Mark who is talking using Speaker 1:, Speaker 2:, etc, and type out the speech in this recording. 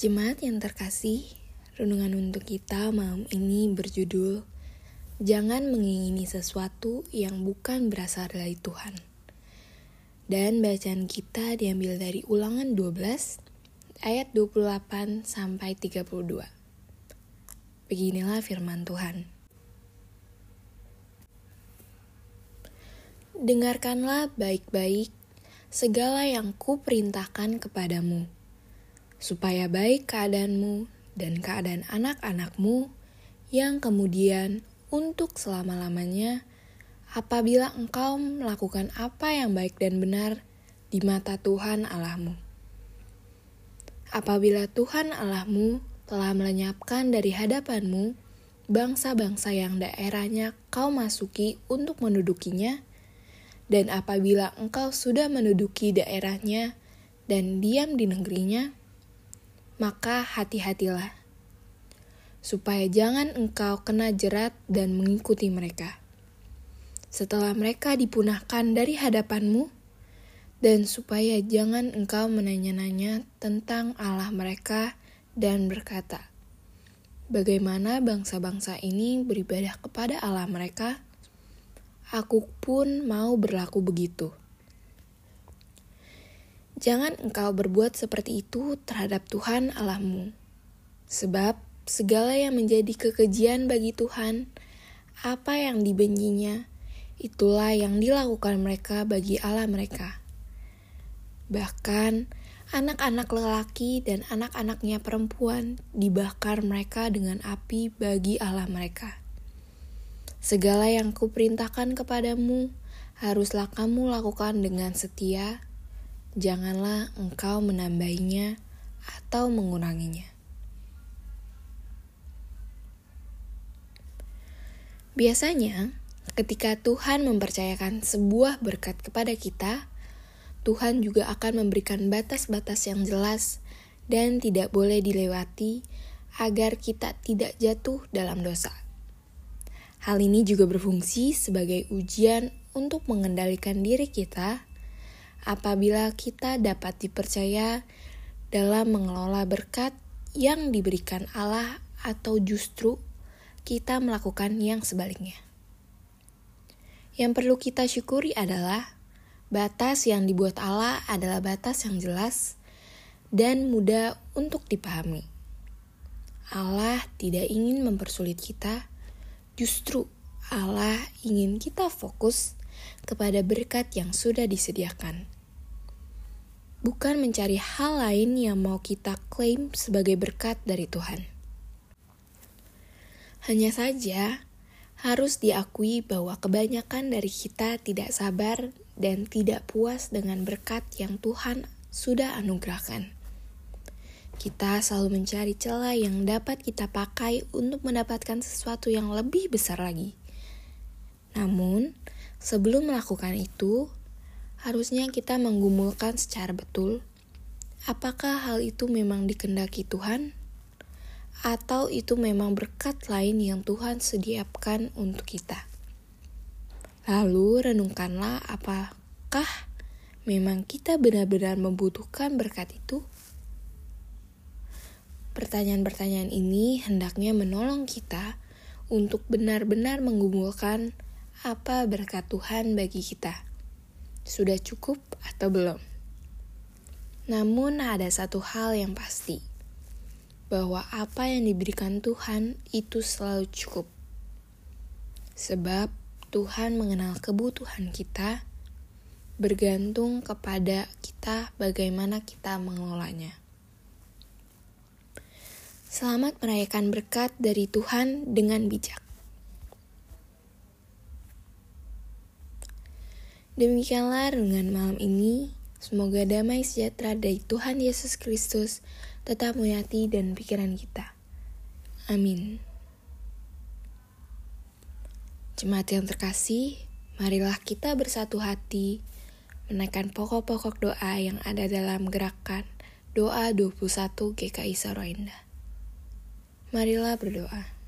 Speaker 1: Jemaat yang terkasih, renungan untuk kita malam ini berjudul Jangan mengingini sesuatu yang bukan berasal dari Tuhan. Dan bacaan kita diambil dari Ulangan 12 ayat 28 sampai 32. Beginilah firman Tuhan. Dengarkanlah baik-baik segala yang kuperintahkan kepadamu supaya baik keadaanmu dan keadaan anak-anakmu yang kemudian untuk selama-lamanya apabila engkau melakukan apa yang baik dan benar di mata Tuhan Allahmu. Apabila Tuhan Allahmu telah melenyapkan dari hadapanmu bangsa-bangsa yang daerahnya kau masuki untuk mendudukinya, dan apabila engkau sudah menduduki daerahnya dan diam di negerinya, maka hati-hatilah, supaya jangan engkau kena jerat dan mengikuti mereka. Setelah mereka dipunahkan dari hadapanmu, dan supaya jangan engkau menanya-nanya tentang Allah mereka dan berkata, Bagaimana bangsa-bangsa ini beribadah kepada Allah mereka? Aku pun mau berlaku begitu. Jangan engkau berbuat seperti itu terhadap Tuhan Allahmu. Sebab segala yang menjadi kekejian bagi Tuhan, apa yang dibencinya, itulah yang dilakukan mereka bagi Allah mereka. Bahkan anak-anak lelaki dan anak-anaknya perempuan dibakar mereka dengan api bagi Allah mereka. Segala yang kuperintahkan kepadamu, haruslah kamu lakukan dengan setia, janganlah engkau menambahinya atau menguranginya. Biasanya, ketika Tuhan mempercayakan sebuah berkat kepada kita, Tuhan juga akan memberikan batas-batas yang jelas dan tidak boleh dilewati agar kita tidak jatuh dalam dosa. Hal ini juga berfungsi sebagai ujian untuk mengendalikan diri kita apabila kita dapat dipercaya dalam mengelola berkat yang diberikan Allah atau justru kita melakukan yang sebaliknya. Yang perlu kita syukuri adalah batas yang dibuat Allah adalah batas yang jelas dan mudah untuk dipahami. Allah tidak ingin mempersulit kita, justru Allah ingin kita fokus kepada berkat yang sudah disediakan. Bukan mencari hal lain yang mau kita klaim sebagai berkat dari Tuhan. Hanya saja, harus diakui bahwa kebanyakan dari kita tidak sabar dan tidak puas dengan berkat yang Tuhan sudah anugerahkan. Kita selalu mencari celah yang dapat kita pakai untuk mendapatkan sesuatu yang lebih besar lagi. Namun, Sebelum melakukan itu, harusnya kita menggumulkan secara betul apakah hal itu memang dikendaki Tuhan atau itu memang berkat lain yang Tuhan sediakan untuk kita. Lalu renungkanlah apakah memang kita benar-benar membutuhkan berkat itu? Pertanyaan-pertanyaan ini hendaknya menolong kita untuk benar-benar menggumulkan apa berkat Tuhan bagi kita? Sudah cukup atau belum? Namun ada satu hal yang pasti, bahwa apa yang diberikan Tuhan itu selalu cukup. Sebab Tuhan mengenal kebutuhan kita, bergantung kepada kita bagaimana kita mengelolanya. Selamat merayakan berkat dari Tuhan dengan bijak. Demikianlah renungan malam ini. Semoga damai sejahtera dari Tuhan Yesus Kristus tetap menyati dan pikiran kita. Amin. Jemaat yang terkasih, marilah kita bersatu hati menaikkan pokok-pokok doa yang ada dalam gerakan doa 21 GKI Sarainda. Marilah berdoa.